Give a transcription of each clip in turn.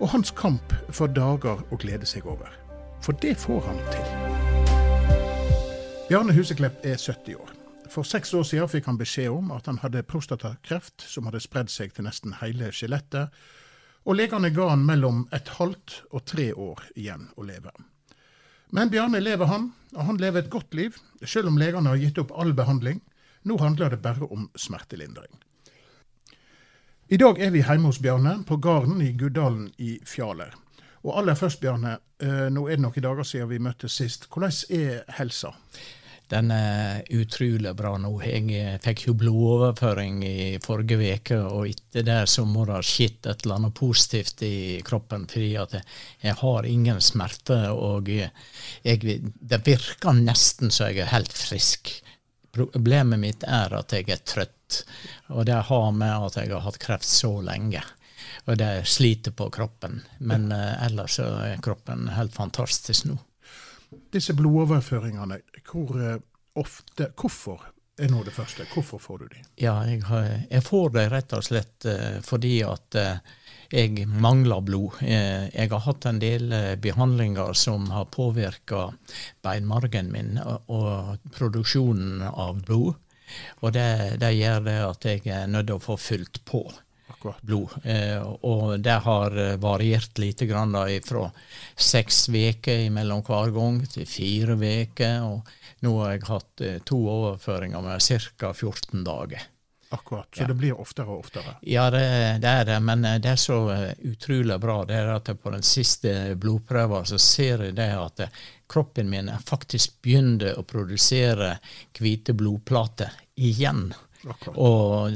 og hans kamp for dager å glede seg over. For det får han til. Bjarne Huseklepp er 70 år. For seks år siden fikk han beskjed om at han hadde prostatakreft som hadde spredd seg til nesten hele skjelettet, og legene ga han mellom et halvt og tre år igjen å leve. Men Bjarne lever han, og han lever et godt liv, selv om legene har gitt opp all behandling. Nå handler det bare om smertelindring. I dag er vi hjemme hos Bjarne, på gården i Guddalen i Fjaler. Og aller først, Bjarne, eh, nå er det noen dager siden vi møttes sist. Hvordan er helsa? Den er utrolig bra nå. Jeg eh, fikk jo blodoverføring i forrige uke, og etter det så må det ha skjedd et eller annet positivt i kroppen. Fordi at jeg har ingen smerte, og jeg, det virker nesten så jeg er helt frisk. Problemet mitt er at jeg er trøtt. Og det har med at jeg har hatt kreft så lenge. Og det sliter på kroppen. Men uh, ellers er kroppen helt fantastisk nå. Disse blodoverføringene, hvor uh, ofte, hvorfor er nå det første? Hvorfor får du de? Ja, jeg, har, jeg får de rett og slett uh, fordi at jeg mangler blod. Jeg har hatt en del behandlinger som har påvirka beinmargen min og produksjonen av blod. Og det, det, gjør det at jeg er nødt til å få fylt på blod. Eh, og det har eh, variert lite grann da, fra seks uker mellom hver gang til fire uker. Og nå har jeg hatt eh, to overføringer med ca. 14 dager. Akkurat. Så ja. det blir oftere og oftere? Ja, det, det, er det. Men eh, det er så eh, utrolig bra det er at på den siste blodprøven så ser jeg det at kroppen min faktisk begynner å produsere hvite blodplater igjen. Akkurat. Og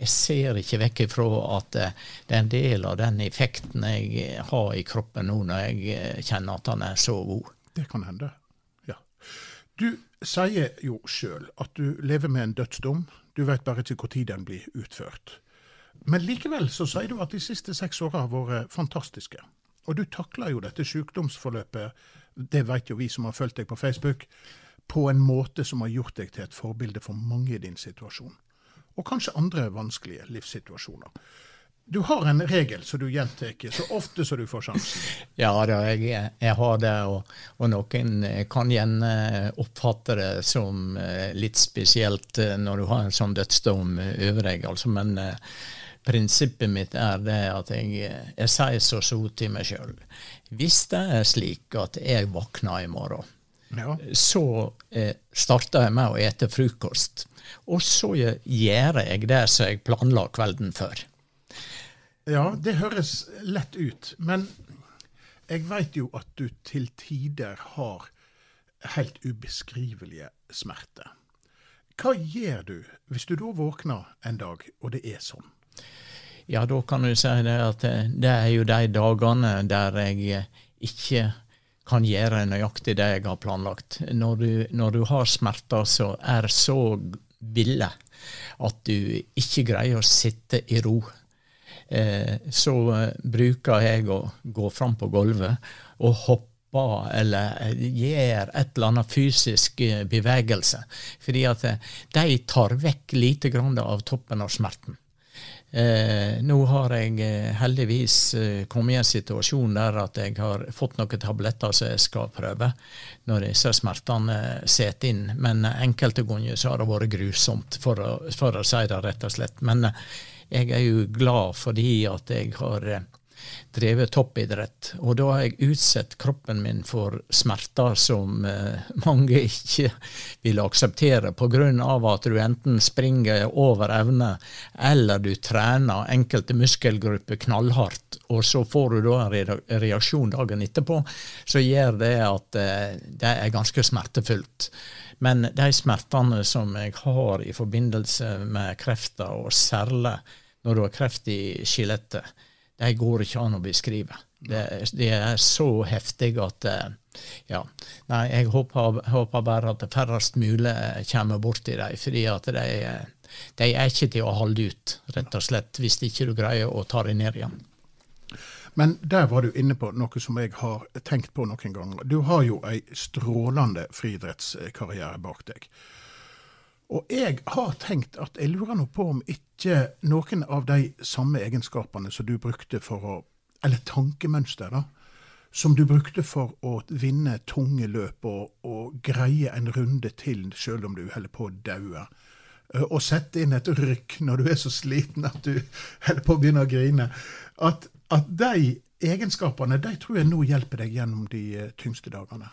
jeg ser ikke vekk ifra at det er en del av den effekten jeg har i kroppen nå, når jeg kjenner at han er så god. Det kan hende, ja. Du sier jo sjøl at du lever med en dødsdom. Du vet bare ikke når den blir utført. Men likevel så sier du at de siste seks åra har vært fantastiske. Og du takler jo dette sykdomsforløpet, det vet jo vi som har fulgt deg på Facebook, på en måte som har gjort deg til et forbilde for mange i din situasjon. Og kanskje andre vanskelige livssituasjoner. Du har en regel som du gjentar så ofte som du får sjansen. Ja, da, jeg, jeg, har det, og, og, noen kan gjerne oppfatte det som eh, litt spesielt eh, når du har en sånn dødsdom over deg. Altså, men eh, prinsippet mitt er det at jeg, jeg sier så så til meg sjøl. Hvis det er slik at jeg våkner i morgen ja. Så eh, starter jeg med å ete frokost. Og så gjør jeg det som jeg planla kvelden før. Ja, det høres lett ut. Men jeg veit jo at du til tider har helt ubeskrivelige smerter. Hva gjør du hvis du da våkner en dag, og det er sånn? Ja, da kan du si det at det er jo de dagene der jeg ikke kan gjøre nøyaktig det jeg har planlagt. Når du, når du har smerter som er så ville at du ikke greier å sitte i ro, eh, så eh, bruker jeg å gå fram på gulvet og hoppe eller gjør et eller annet fysisk eh, bevegelse. Fordi at de tar vekk lite grann av toppen av smerten. Eh, nå har jeg eh, heldigvis eh, kommet i en situasjon der at jeg har fått noen tabletter som jeg skal prøve når disse smertene setter inn. Men enkelte ganger så har det vært grusomt, for å, for å si det rett og slett. Men eh, jeg er jo glad fordi at jeg har eh, drevet toppidrett. Og da har jeg utsatt kroppen min for smerter som eh, mange ikke vil akseptere, pga. at du enten springer over evne, eller du trener enkelte muskelgrupper knallhardt, og så får du da en reaksjon dagen etterpå, så gjør det at eh, det er ganske smertefullt. Men de smertene som jeg har i forbindelse med krefter, og særlig når du har kreft i skjelettet, de går ikke an å beskrive. Det, er så heftig at ja. Nei, jeg håper, håper bare at færrest mulig kommer borti dem, fordi at de, de, er ikke til å holde ut, rett og slett, hvis ikke du greier å ta dem ned igjen. Men der var du inne på noe som jeg har tenkt på noen ganger. Du har jo ei strålende friidrettskarriere bak deg. Og jeg har tenkt at jeg lurer nå på om ikke noen av de samme egenskapene som du brukte for å Eller tankemønster, da. Som du brukte for å vinne tunge løp og, og greie en runde til selv om du holder på å daue. Og sette inn et rykk når du er så sliten at du holder på å begynne å grine. At at de egenskapene de tror jeg nå hjelper deg gjennom de uh, tyngste dagene.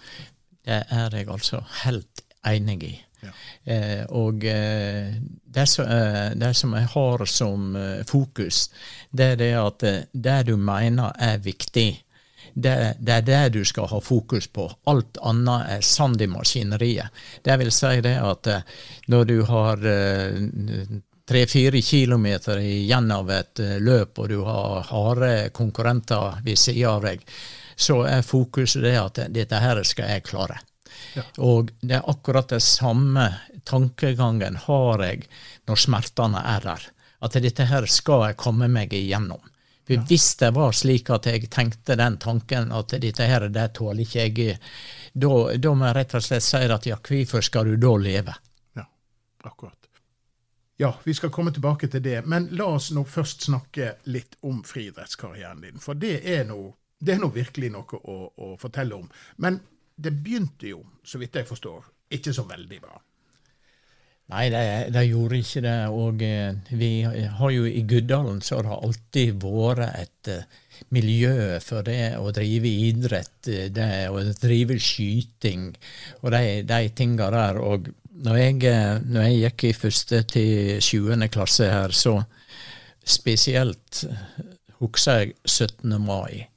Det er jeg altså helt enig i. Ja. Eh, og eh, eh, det, som, jeg har som eh, fokus, det er det at det du mener er viktig, det, det, er det du skal ha fokus på. Alt annet er sand i maskineriet. Det vil si det at når du har tre-fire kilometer igjen av et løp, og du har harde konkurrenter ved siden av deg, så er fokuset det at dette her skal jeg klare. Ja. Og det er akkurat det samme tankegangen har jeg når smertene er der. At dette her skal jeg komme meg igjennom. For. Hvis det var slik at jeg tenkte den tanken at dette her, det tåler ikke jeg, da, da må jeg rett og slett si at ja, hvorfor skal du da leve? Ja, akkurat. Ja, vi skal komme tilbake til det. Men la oss nå først snakke litt om friidrettskarrieren din. For det er nå, det er nå virkelig noe å, å, fortelle om. Men det begynte jo, så vidt jeg forstår, ikke så veldig bra. Nei, det, det gjorde ikke det. Og eh, vi har jo i Guddalen så har det alltid vært et eh, miljø for det å drive idrett, eh, det å drive skyting og de, de tinga der. Og når jeg, eh, når jeg, gikk i første til sjuende klasse her, så spesielt husker jeg 17. mai.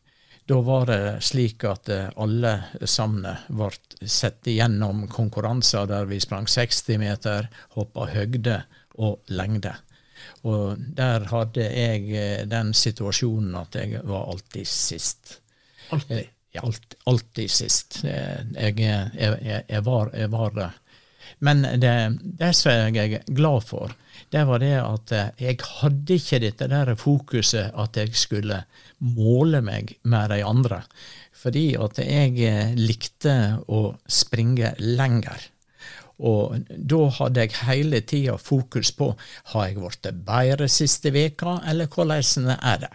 Da var det slik at eh, alle sammen ble sett igjennom konkurranser der vi sprang 60 meter, hoppa høgde og lengde. Og der hadde jeg eh, den situasjonen at jeg var alltid sist. Alltid? Ja, alltid, alltid sist. Jeg, jeg, jeg, jeg var, var det. Men det, det som jeg er glad for, det var det at eh, jeg hadde ikke dette der fokuset at jeg skulle måle meg med de andre. Fordi at jeg eh, likte å springe lenger. Og da hadde jeg hele tida fokus på har jeg blitt bedre siste veka, eller hvordan er det?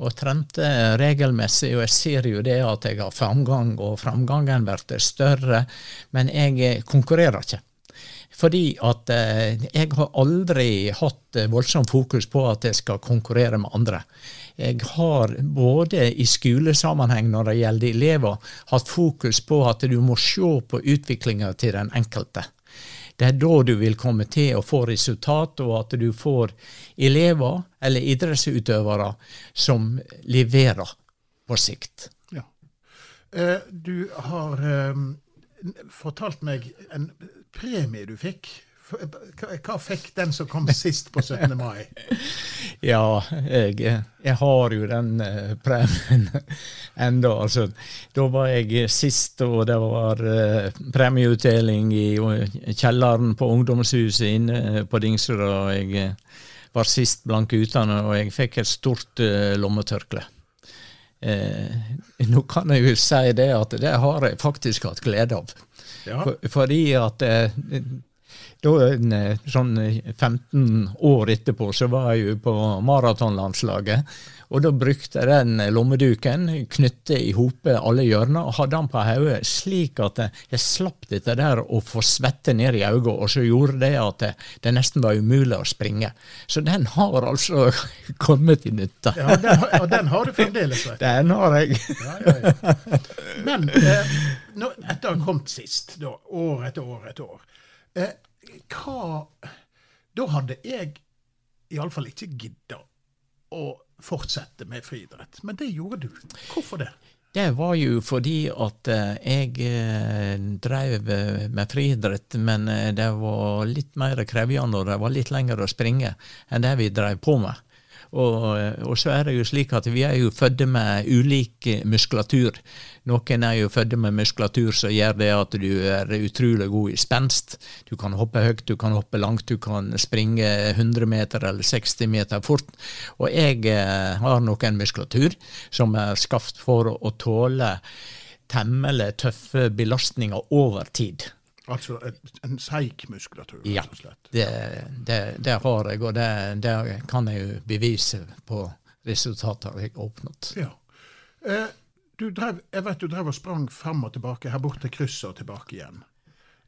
Og trente regelmessig, og jeg ser jo det at jeg har framgang, og framgangen blir større, men jeg eh, konkurrerer ikke. Fordi at eh, jeg har aldri hatt eh, voldsomt fokus på at jeg skal konkurrere med andre. Jeg har både i skolesammenheng når det gjelder elever, hatt fokus på at du må se på utviklinga til den enkelte. Det er da du vil komme til å få resultat, og at du får elever eller idrettsutøvere som leverer på sikt. Ja. Eh, du har fortalt meg en premie du fikk. Hva fikk den som kom sist på 17. mai? ja, jeg, jeg, har jo den uh, premien enda. Altså, da var jeg sist, og det var uh, premieutdeling i kjelleren på ungdomshuset inne på Dingsrud. Og jeg var sist blant guttene, og jeg fikk et stort lommetørkle. nå kan jeg jo si det at det har jeg faktisk hatt glede av. Ja. For, fordi at eh, da, eh, sånn 15 år etterpå så var jeg jo på maratonlandslaget. Og da brukte jeg den lommeduken, knytte i hope alle hjørner, og hadde den på hodet slik at jeg slapp dette der å få svette ned i øynene, og så gjorde det at det, det, nesten var umulig å springe. Så den har altså kommet til nytte. Ja, den, og den har du fremdeles, vet du. Den har jeg. Ja, ja, ja. Men eh, nå, etter å ha kommet sist, da, år etter år etter år, eh, hva Da hadde jeg iallfall ikke gidda å fortsette med friidrett. Men det gjorde du. Hvorfor det? Det var jo fordi at eh, jeg eh, drev eh, med friidrett, men det var litt mer krevende og det var litt lenger å springe enn det vi drev på med. Og, og, så er det jo slik at vi er jo fødde med ulik muskulatur. Noen er jo fødde med muskulatur som gjør det at du er utrolig god i spenst. Du kan hoppe høyt, du kan hoppe langt, du kan springe 100 meter eller 60 meter fort. Og jeg eh, har noen muskulatur som er skapt for å tåle temmelig tøffe belastninger over tid. Altså et, en seig muskulatur, ja, rett og slett? Det, det, det har jeg, og det, det, kan jeg jo bevise på resultater jeg har oppnådd. Ja. Eh, drev, jeg vet du drev og sprang frem og tilbake, her bort til krysset og tilbake igjen.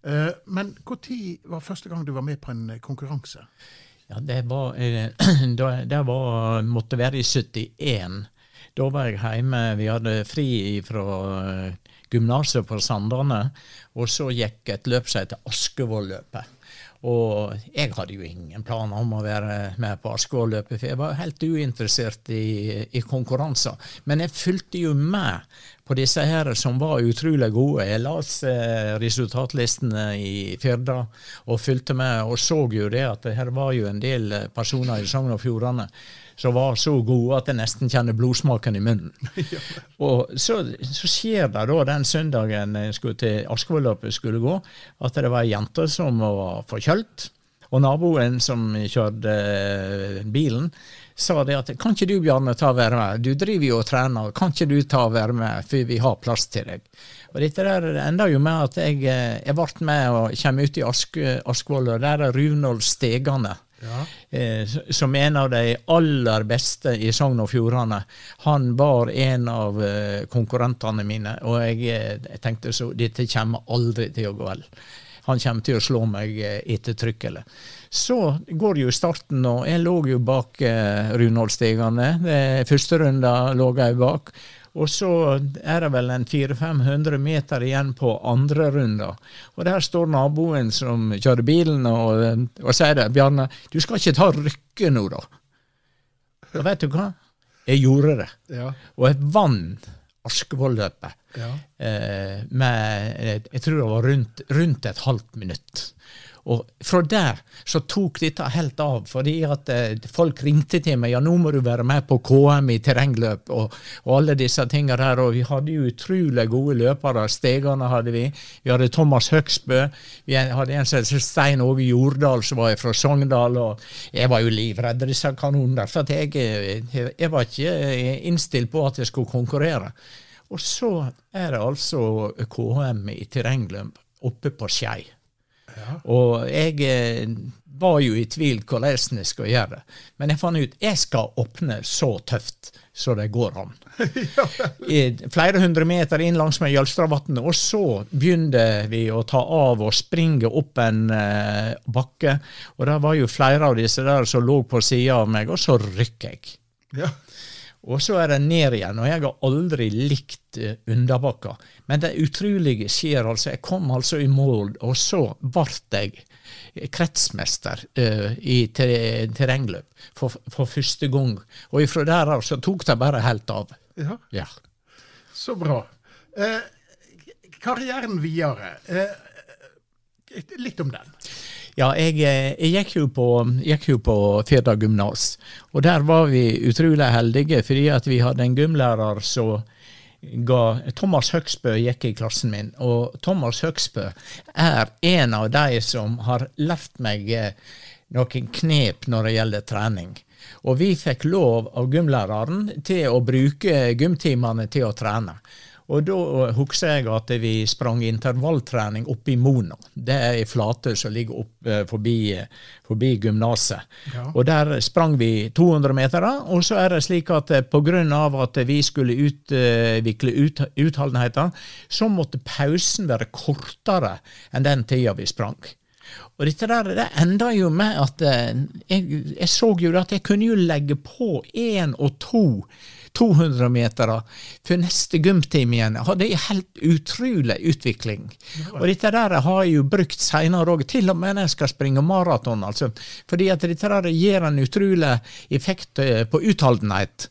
Eh, men når var første gang du var med på en eh, konkurranse? Ja, Det var, eh, det var, måtte være i 71. Da var jeg hjemme. Vi hadde fri fra eh, gymnaset på Sandane. Og så gikk et løp som heter Askevolløpet. Og jeg hadde jo ingen planer om å være med på Askevolløpet, for jeg var helt uinteressert i, i konkurranser. Men jeg fulgte jo med på disse her som var utrolig gode. Jeg las eh, resultatlistene i Firda og fulgte med, og så jo det at her var jo en del personer i Sogn og Fjordane som var så gode at jeg nesten kjenner blodsmaken i munnen. Og så, så, skjer det da den søndagen jeg skulle til Askvolløpet skulle gå, at det var ei jente som var forkjølt. Og naboen som kjørte eh, bilen, sa det at kan ikke du Bjarne ta og være med, du driver jo og trener, kan ikke du ta og være med, for vi har plass til deg. Og dette der enda jo med at jeg, eh, jeg ble med og kommer ut i Ask, Askvoll, og der er Runolf Stegane ja. Eh, som en av de aller beste i Sogn og Fjordane. Han var en av eh, konkurrentene mine, og jeg, eh, tenkte så dette kommer aldri til å gå vel. Han kommer til å slå meg ettertrykkelig. Så går jo starten, og jeg lå jo bak eh, Runholdstegene. Første runde lå jeg bak. Og så er det vel en 400-500 meter igjen på andre runda. Og der står naboen som kjører bilen og, og sier det. 'Bjarne, du skal ikke ta rykke nå, da.' Og vet du hva? Jeg gjorde det. Ja. Og jeg vant Askevoll-løpet ja. eh, med Jeg tror det var rundt, rundt et halvt minutt. Og fra der så tok dette helt av, fordi at eh, folk ringte til meg ja, nå må du være med på KM i terrengløp og, og alle disse tingene der. Og vi hadde jo utrolig gode løpere. Stegane hadde vi. Vi hadde Thomas Høgsbø. Vi hadde en som het Stein Åge Jordal, som var fra Sogndal. Og jeg var jo livredd disse kanonene, for jeg, eh, jeg var ikke eh, innstilt på at jeg skulle konkurrere. Og så er det altså KM i terrengløp oppe på Skei. Og jeg eh, var jo i tvil hvordan jeg skal gjøre det. Men jeg fant ut jeg skal åpne så tøft så det går an. Flere hundre meter inn langs med Jølstravatnet, og så begynte vi å ta av og springe opp en uh, bakke. Og det var jo flere av disse der som lå på sida av meg, og så rykker jeg. Ja. Og så er det ned igjen. Og jeg har aldri likt uh, underbakker. Men det utrolige skjer altså. Jeg kom altså i mål, og så ble jeg kretsmester uh, i terrengløp for, for, første gang. Og ifra der av så tok det bare helt av. Ja. ja. Så bra. Eh, karrieren videre. Eh, litt om den. Ja, jeg, eh, jeg gikk, jo på, gikk jo på Firda gymnas, og der var vi utrolig heldige fordi at vi hadde en gymlærer som ga Thomas Høgsbø gikk i klassen min, og Thomas Høgsbø er en av de som har lært meg eh, noen knep når det gjelder trening. Og vi fikk lov av gymlæreren til å bruke gymtimene til å trene. Og da husker jeg at vi sprang intervalltrening oppe i Mona. Det er ei flate som ligger opp eh, forbi, forbi gymnaset. Ja. Og der sprang vi 200 meter. Og så er det slik at eh, pga. at vi skulle utvikle ut, utholdenheten, så måtte pausen være kortere enn den tida vi sprang. Og dette der, det enda jo med at eh, jeg, jeg så jo at jeg kunne jo legge på én og to 200-metere for neste gymtime igjen. Det er helt utrolig utvikling. Og dette der har jeg jo brukt seinere òg, til og med når jeg skal springe maraton. Altså. Fordi at dette der gir en utrolig effekt eh, på utholdenhet.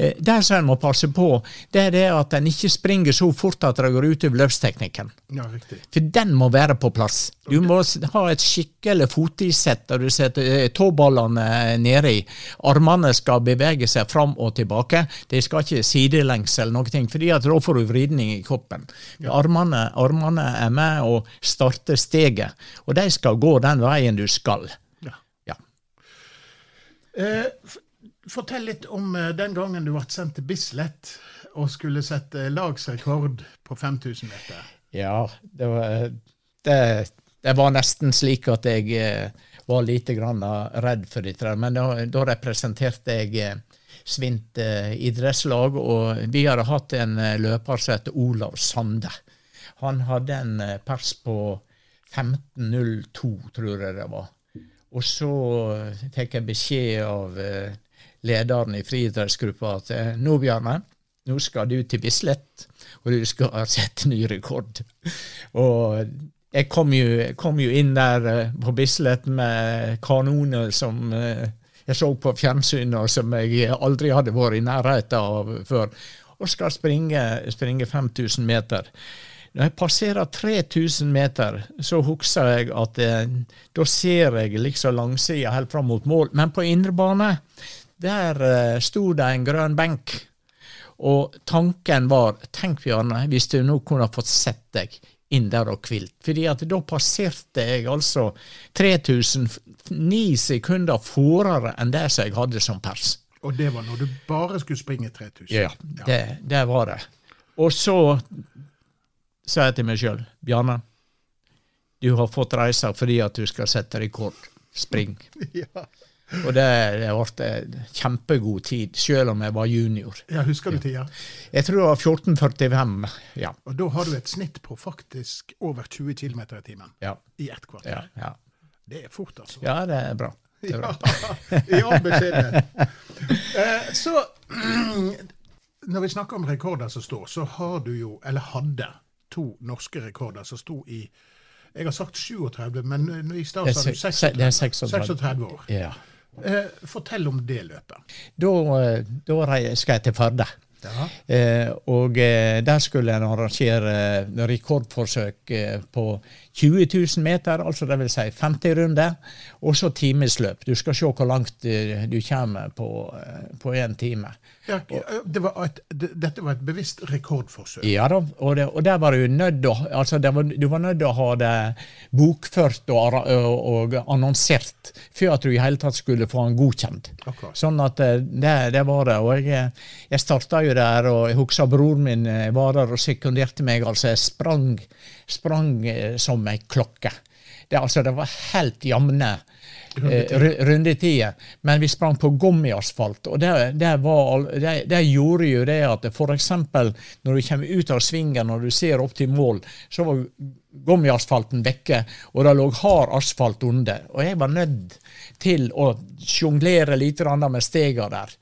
Eh, det som en må passe på, det er det at en ikke springer så fort at det går utover løpsteknikken. Ja, riktig. For den må være på plass. Du må ha et skikkelig fotisett der du setter eh, tåballene nedi. Armene skal bevege seg fram og tilbake. De skal ikke sidelengs eller noe, fordi at da får du vridning i kroppen. Armene, armene er med og starter steget, og de skal gå den veien du skal. Ja. Ja. Eh, fortell litt om eh, den gangen du ble sendt til Bislett og skulle sette lagsrekord på 5000 meter. Ja, det var, det, det var nesten slik at jeg eh, var lite grann redd for dette. Men da, da representerte jeg eh, Svint eh, idrettslag, og vi hadde hatt en eh, løper som het Olav Sande. Han hadde en eh, pers på 15.02, tror jeg det var. Og så eh, fikk jeg beskjed av eh, lederen i friidrettsgruppa at nå, Bjarne, nå skal du til Bislett, og du skal sette ny rekord. Og jeg kom jo, kom jo inn der eh, på Bislett med kanoner som eh, jeg så på fjernsynet, og som jeg aldri hadde vært i nærheten av før, og skal springe, springe 5000 meter. Når jeg passerer 3000 meter, så husker jeg at eh, da ser jeg liksom langsida helt fram mot mål. Men på indrebane, der eh, sto det en grønn benk. Og tanken var Tenk, Bjarne, hvis du nå kunne fått sett deg inn der og hvilt. Fordi at da passerte jeg altså 3009 sekunder fortere enn det som jeg hadde som pers. Og det var når du bare skulle springe 3000. Ja, det, det var det. Og så sa jeg til meg sjøl, Bjarne, du har fått reise fordi at du skal sette rekord. Spring. Ja. Og det, det ble kjempegod tid, selv om jeg var junior. ja, husker du tida? Jeg tror det var 14.45. Ja. Og da har du et snitt på faktisk over 20 km i timen Ja. i ett kvarter. Ja, ja. Det er fort, altså. ja, det er bra. Det er bra. I all beskjedenhet. Eh, så når vi snakker om rekorder som står, så har du jo, eller hadde, to norske rekorder som sto i Jeg har sagt 37, men i stad sa du 36, det er 36. 36 år. Ja. Eh, fortell om det løpet. Da, eh, da skal jeg til Førde. Eh, og eh, der skulle en arrangere rekordforsøk eh, på 20 000 meter, altså det vil si 50 runder, og så timesløp. Du skal se hvor langt eh, du kommer på, en time. Ja, det var et, dette var et bevisst rekordforsøk. Ja da, og, det, og der var du nødt å, altså det var, du var nødt til å ha det bokført og, og, annonsert før at du i hele tatt skulle få den godkjent. Akkurat. Sånn at det, det var det. Og jeg, jeg starta jo der, og jeg husker broren min eh, var der og sekunderte meg. Altså, jeg sprang, sprang eh, som ei klokke. Det, altså, det var helt jevne eh, ru- Men vi sprang på gummiasfalt, og det, det, var, det, det gjorde jo det at f.eks. når du kommer ut av svingen, og du ser opp til mål, så var gummiasfalten vekke, og det lå hard asfalt under. Og jeg var nødt til å sjonglere litt med stega der.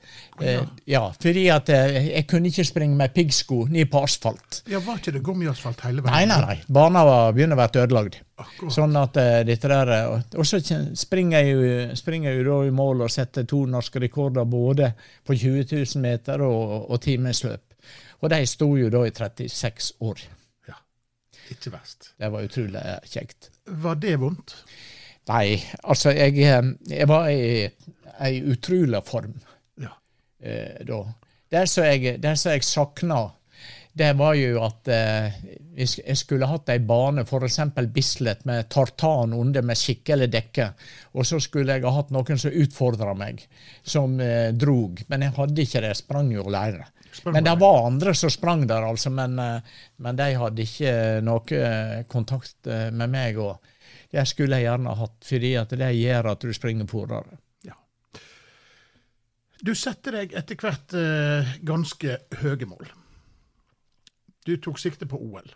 Eh, ja, fordi at eh, jeg kunne ikke springe med piggsko ned på asfalt. Ja, Var ikke det gummiasfalt hele veien? nei, nei. Bana begynner å bli ødelagt. Akkurat. Sånn at eh, dette der Og så springer jeg, springer jeg da i mål og setter to norske rekorder både på 20 000 meter og, og timesløp. Og de sto jo da i 36 år. Ja, ikke verst. Det var utrolig kjekt. Var det vondt? Nei, altså, jeg, eh, jeg var i ei utrolig form Ja. eh, da. Det som jeg, det som jeg sakna, det var jo at eh, jeg skulle hatt ei bane, f.eks. Bislett, med tartan under med skikkelig dekke. Og så skulle jeg ha hatt noen som utfordra meg, som eh, drog. Men jeg hadde ikke det, jeg sprang jo alene. Men det var andre som sprang der, altså, men, eh, men de hadde ikke noe eh, kontakt eh, med meg. og det skulle jeg gjerne hatt, fordi det gjør at du springer fortere. Ja. Du setter deg etter hvert eh, ganske høye mål. Du tok sikte på OL.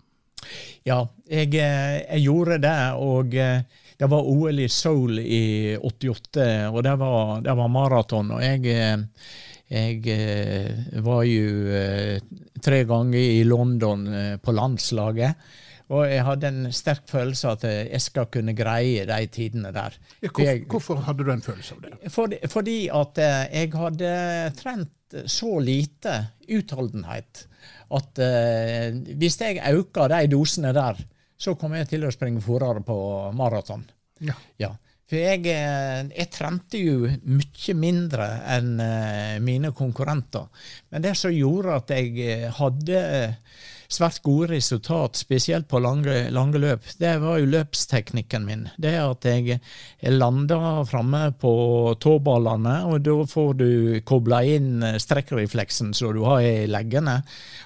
Ja, jeg, eh, jeg gjorde det, og eh, det var OL i Seoul i 88, og det var, det var maraton. Og jeg, eh, jeg var jo tre ganger i London på landslaget. Og jeg hadde en sterk følelse at eh, jeg skal kunne greie de tidene der. Ja, hvor, jeg- hvorfor, hadde du en følelse av det? Fordi, fordi at eh, jeg hadde trent så lite utholdenhet at uh, hvis jeg øker de dosene der, så kommer jeg til å springe fortere på maraton. Ja. Ja. For jeg, eh, jeg trente jo mye mindre enn mine konkurrenter. Men det som gjorde at jeg hadde eh, svært gode resultat, spesielt på lange, lange løp, det var jo løpsteknikken min. Det at jeg, jeg lander framme på tåballene, og da får du kobla inn strekkrefleksen som du har i leggene.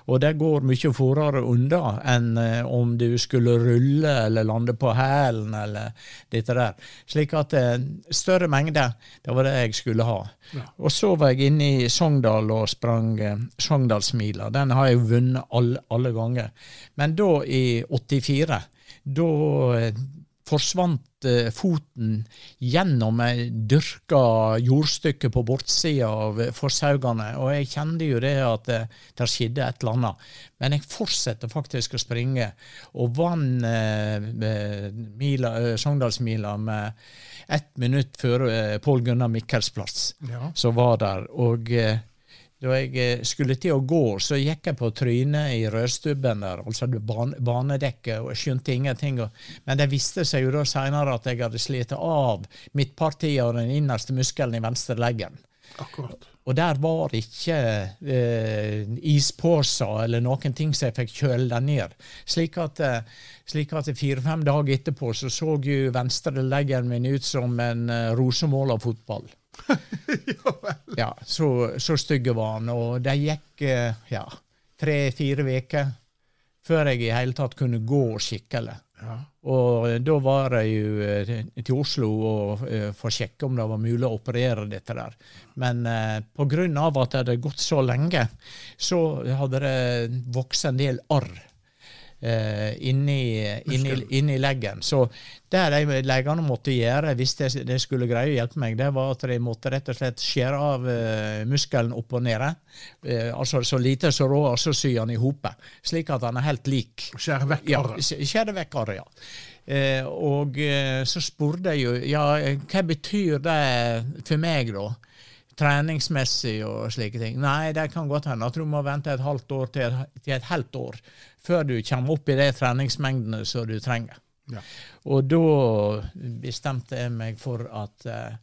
Og det går mye fortere unna enn eh, om du skulle rulle eller lande på hælen eller dette der. Slik at eh, større mengde, det var det jeg skulle ha. Ja. Og så var jeg inne i Sogndal og sprang eh, Sogndalsmila. Den har jeg vunnet alle, alle ganger. Men da, i 84, da eh, forsvant eh, foten gjennom ei dyrka jordstykke på bortsida av forsaugene, og jeg kjente jo det at det, der skjedde et eller annet. Men jeg fortsatte faktisk å springe, og vant eh, eh, mila, eh, Sogndalsmila med ett minutt før eh, Pål Gunnar Mikkels plass, Ja. som var der. Og eh, da jeg eh, skulle til å gå, så gikk jeg på trynet i rødstubben der, altså ban banedekket, og jeg skjønte ingenting. Men det viste seg jo da seinere at jeg hadde slitt av midtpartiet og den innerste muskelen i venstre leggen. Akkurat. Og der var ikke eh, isposer eller noen ting som jeg fikk kjøle den ned. Slik at, eh, slik at fire-fem dager etterpå så så jo venstreleggen min ut som en eh, rosemåla fotball. ja så, så stygge var han. Og det gikk eh, ja, tre-fire uker før jeg i hele tatt kunne gå skikkelig. Ja. Og eh, da var jeg jo eh, til Oslo og for å sjekke om det var mulig å operere dette der. Men eh, pga. at det hadde gått så lenge, så hadde det vokst en del arr eh, inni, inni, inni leggen. Så det de legene måtte gjøre hvis de, de skulle greie å hjelpe meg, det var at de måtte rett og slett skjære av eh, muskelen opp og nede. Eh, altså så lite som råd, og så sy han i hopet, slik at han er helt lik. Skjære vekk arret. Ja. skjære vekk arret, ja. Eh, og eh, så spurte jeg jo ja, hva betyr det for meg, da? Treningsmessig og slike ting. Nei, det kan godt hende at du må vente et halvt år til, til et helt år før du kommer opp i de treningsmengdene som du trenger. Ja. Og da bestemte jeg meg for at uh,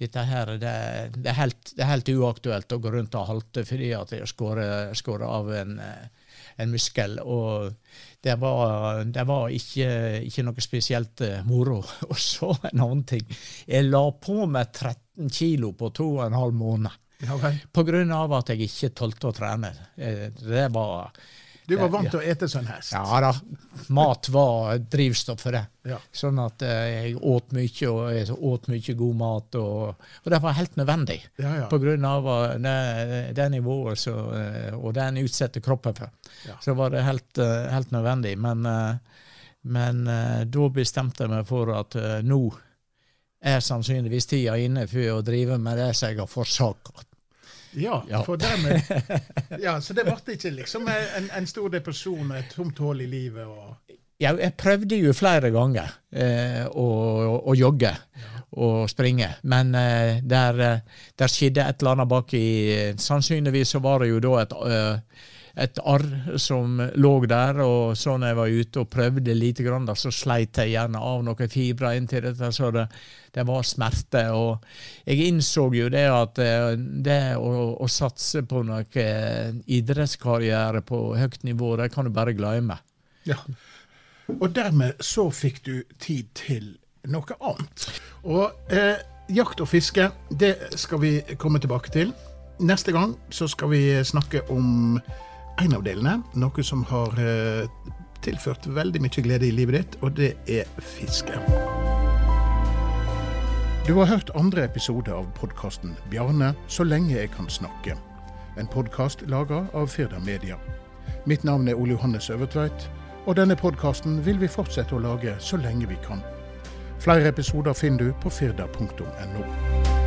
dette her, det, det, er helt, det er helt uaktuelt å gå rundt og halte fordi at jeg skårer skårer av en, eh, en muskel. Og det var, det var ikke, ikke noe spesielt eh, moro. Og så en annen ting. Jeg la på meg 13 kilo på to og en halv måned. Okay. På grunn av at jeg ikke tålte å trene. Eh, Det var Du var vant til å ete sånn hest. Ja da. Mat var drivstoff for det. Ja. Sånn at eh, jeg åt mye, og jeg åt mye god mat. Og, og det var helt nødvendig. Ja, ja. På grunn av eh, det, det nivået så, eh, og den utsatte kroppen for. Ja. Så var det helt, helt nødvendig. Men, men da bestemte jeg meg for at nå er sannsynligvis tida inne for å drive med det som jeg har forsaka. Ja, Ja. for dermed Ja, så det ble ikke liksom en, en stor depresjon og et tomt hull i livet og Ja, jeg prøvde jo flere ganger eh, å, å jogge og springe, men eh, der, eh, der skjedde et eller annet bak i Sannsynligvis så var det jo da et, eh, et arr som lå der, og så når jeg var ute og prøvde lite grann, så sleit jeg gjerne av noen fibrer inntil dette, så det, det var smerte. Og jeg innså jo det at eh, det å, å satse på noe eh, idrettskarriere på høyt nivå, det kan du bare glemme. Ja. Og dermed så fikk du tid til noe annet. Og eh, jakt og fiske, det skal vi komme tilbake til. Neste gang så skal vi snakke om en av delene. Noe som har eh, tilført veldig mye glede i livet ditt, og det er fiske. Du har hørt andre episode av podkasten 'Bjarne så lenge jeg kan snakke'. En podkast laga av Firda Media. Mitt navn er Ole Johannes Øvertveit, og denne podkasten vil vi fortsette å lage så lenge vi kan. Flere episoder finner du på firda.no.